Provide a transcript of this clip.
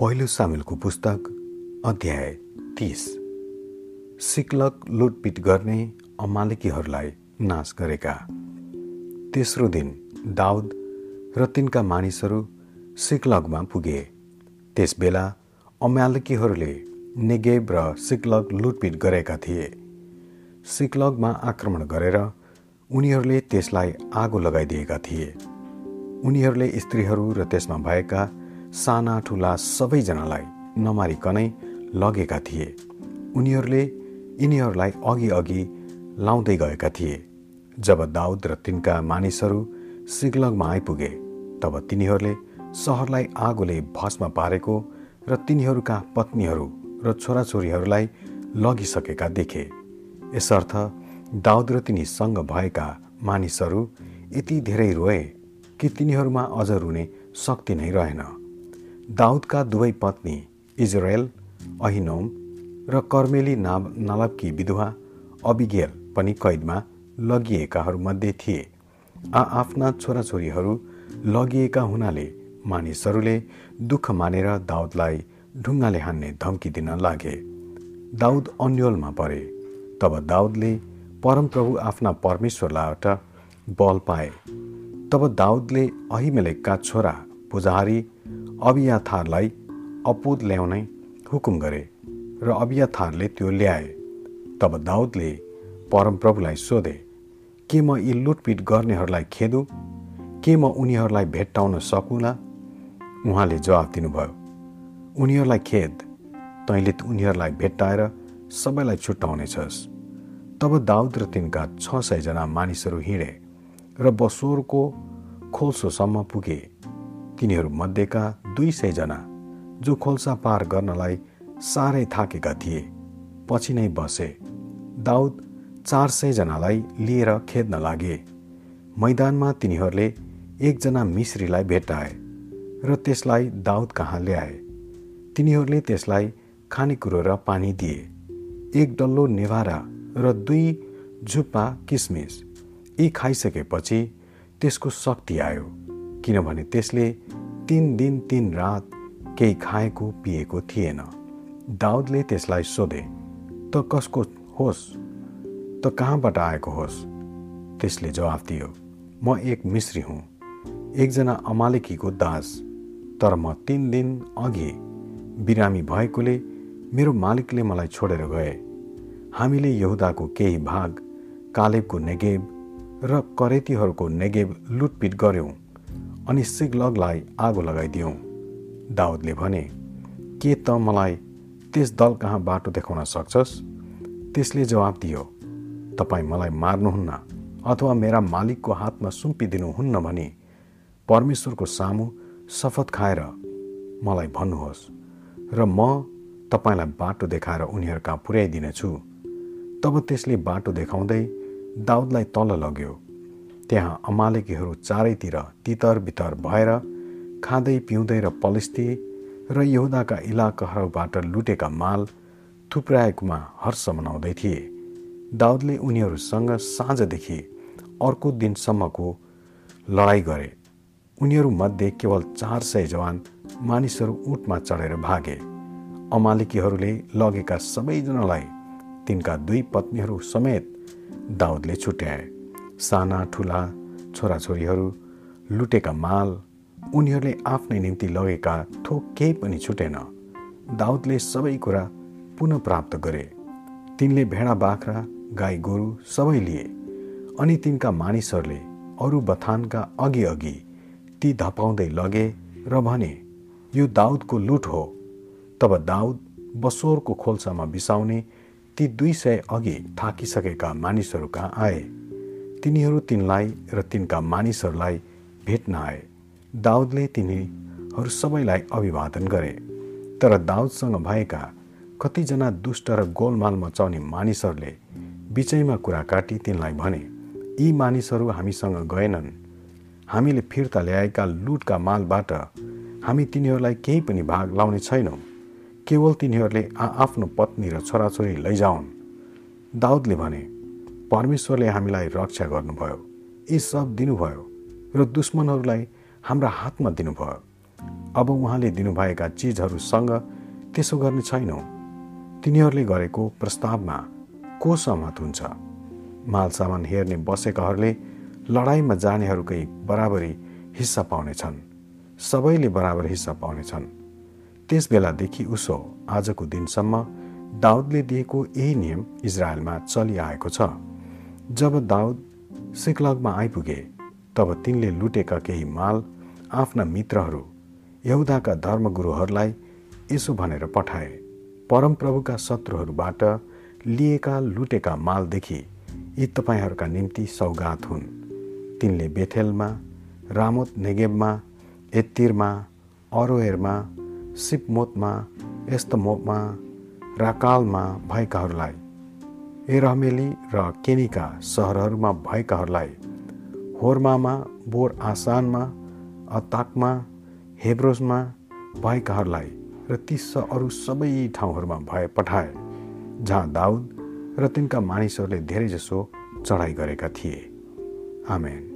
पहिलो सामेलको पुस्तक अध्याय तिस। सिक्लक लुटपिट गर्ने अमालिकीहरूलाई नाश गरेका। तेस्रो दिन दाउद र तिनका मानिसहरू सिक्लगमा पुगे। त्यसबेला अमालिकीहरूले नेगेब र सिक्लग लुटपिट गरेका थिए। सिक्लगमा आक्रमण गरेर उनीहरूले त्यसलाई आगो लगाइदिएका थिए। उनीहरूले स्त्रीहरू र त्यसमा भएका साना ठुला सबैजनालाई नमारिकनै लगेका थिए। उनीहरूले यिनीहरूलाई अघि अघि लाउँदै गएका थिए। जब दाउद र तिनका मानिसहरू सिग्लगमा आइपुगे तब तिनीहरूले सहरलाई आगोले भस्म पारेको र तिनीहरूका पत्नीहरू र छोराछोरीहरूलाई लगिसकेका देखे। यसर्थ दाउद र तिनीसँग भएका मानिसहरू यति धेरै रोए कि तिनीहरूमा अझ रुने शक्ति नै रहेन। दाउदका दुवै पत्नी इजरायल अहिनोम र कर्मेली नाब नालबकी विधवा अबिगेल पनि कैदमा लगिएकाहरूमध्ये थिए। आ आफ्ना छोराछोरीहरू लगिएका हुनाले मानिसहरूले दुःख मानेर दाउदलाई ढुङ्गाले हान्ने धम्की दिन लागे। दाउद अन्यलमा परे तब दाउदले परमप्रभु आफ्ना परमेश्वरबाट बल पाए। तब दाउदले अहिमेलेकका छोरा पुजारी अबियाथारलाई अपुद ल्याउने हुकुम गरे र अबियाथारले त्यो ल्याए। तब दाउदले परमप्रभुलाई सोधे के म यी लुटपिट गर्नेहरूलाई खेदु? के म उनीहरूलाई भेट्टाउन सकुला? उहाँले जवाफ दिनुभयो उनीहरूलाई खेद तैँले उनीहरूलाई भेट्टाएर सबैलाई छुट्याउनेछस् तब दाउद र तिनका छ सयजना मानिसहरू हिँडे र बसोरको खोल्सोसम्म पुगे। तिनीहरूमध्येका दुई सयजना जो खोल्सा पार गर्नलाई साह्रै थाकेका थिए पछि नै बसे। दाउद चार सयजनालाई लिएर खेद्न लागे। मैदानमा तिनीहरूले एकजना मिश्रीलाई भेटाए र त्यसलाई दाउद कहाँ ल्याए। तिनीहरूले त्यसलाई खानेकुरो र पानी दिए। एक डल्लो नेभारा र दुई झुप्पा किसमिस यी खाइसकेपछि त्यसको शक्ति आयो। किनभने त्यसले तिन दिन तिन रात केही खाएको पिएको थिएन। दाउदले त्यसलाई सोधे त कसको होस्? त कहाँबाट आएको होस्? त्यसले जवाफ दियो म एक मिश्री हुँ एकजना अमालेकीको दास तर म तिन दिन अघि बिरामी भएकोले मेरो मालिकले मलाई छोडेर गए। हामीले यहुदाको केही भाग कालेबको नेगेब र करेतीहरूको नेगेब लुटपिट गऱ्यौँ अनि सिगलगलाई आगो लगाइदिउँ दाउदले भने के त मलाई त्यस दल कहाँ बाटो देखाउन सक्छस्? त्यसले जवाब दियो तपाईँ मलाई मार्नुहुन्न अथवा मेरा मालिकको हातमा सुम्पिदिनुहुन्न भने परमेश्वरको सामु शपथ खाएर मलाई भन्नुहोस् र म तपाईँलाई बाटो देखाएर उनीहरू कहाँ पुर्याइदिनेछु। तब त्यसले बाटो देखाउँदै दाउदलाई तल लग्यो। त्यहाँ अमालेकीहरू चारैतिर तितर बितर भएर खाँदै पिउँदै र पलिस्ती र यहुदाका इलाकाहरूबाट लुटेका माल थुप्राएकोमा हर्ष मनाउँदै थिए। दाउदले उनीहरूसँग साँझदेखि अर्को दिनसम्मको लडाइँ गरे। उनीहरूमध्ये केवल चार सय जवान मानिसहरू उठमा चढेर भागे। अमालिकीहरूले लगेका सबैजनालाई तिनका दुई पत्नीहरू समेत दाउदले छुट्याए। साना ठुला छोराछोरीहरू लुटेका माल उनीहरूले आफ्नै निम्ति लगेका थोक केही पनि छुटेन। दाउदले सबै कुरा पुनः प्राप्त गरे। तिनले भेडा बाख्रा गाई गोरु सबै लिए अनि तिनका मानिसहरूले अरू बथानका अघि अघि ती धपाउँदै लगे र भने यो दाउदको लुट हो। तब दाउद बसोरको खोल्सामा बिसाउने ती दुई सय अघि थाकिसकेका मानिसहरू कहाँ आए? तिनीहरू तिनलाई र तिनका मानिसहरूलाई भेट्न आए दाउदले तिनीहरू सबैलाई अभिवादन गरे। तर दाउदसँग भएका कतिजना दुष्ट र गोलमाल मचाउने मानिसहरूले बिचैमा कुरा काटी तिनलाई भने यी मानिसहरू हामीसँग गएनन्। हामीले फिर्ता ल्याएका लुटका मालबाट हामी तिनीहरूलाई केही पनि भाग लाउने छैनौँ। केवल तिनीहरूले आफ्नो पत्नी र छोराछोरी लैजाउन्। दाउदले भने परमेश्वरले हामीलाई रक्षा गर्नुभयो। यी सब दिनुभयो र दुश्मनहरूलाई हाम्रा हातमा दिनुभयो। अब उहाँले दिनुभएका चिजहरूसँग त्यसो गर्ने छैनौँ। तिनीहरूले गरेको प्रस्तावमा को सहमत हुन्छ? माल सामान हेर्ने बसेकाहरूले लडाइँमा जानेहरूकै बराबरी हिस्सा पाउनेछन्। सबैले बराबर हिस्सा पाउनेछन्। त्यस बेलादेखि उसो आजको दिनसम्म दाउदले दिएको यही नियम इजरायलमा चलिआएको छ। जब दाउद सिक्लगमा आइपुगे तब तिनले लुटेका केही माल आफ्ना मित्रहरू यहुदाका धर्मगुरुहरूलाई यसो भनेर पठाए। परमप्रभुका शत्रुहरूबाट लिएका लुटेका मालदेखि यी तपाईँहरूका निम्ति सौगात हुन्। तिनले बेथेलमा रामोत नेगेबमा एत्तिरमा अरोएरमा सिपमोतमा एस्तमोपमा राकालमा भएकाहरूलाई एरहमेली र केनिका सहरहरूमा भएकाहरूलाई होर्मामा बोर आसानमा अताकमा हेब्रोसमा भएकाहरूलाई र ती अरू सबै ठाउँहरूमा भए पठाए जहाँ दाउद र तिनका मानिसहरूले धेरैजसो चढाइ गरेका थिए। आमेन।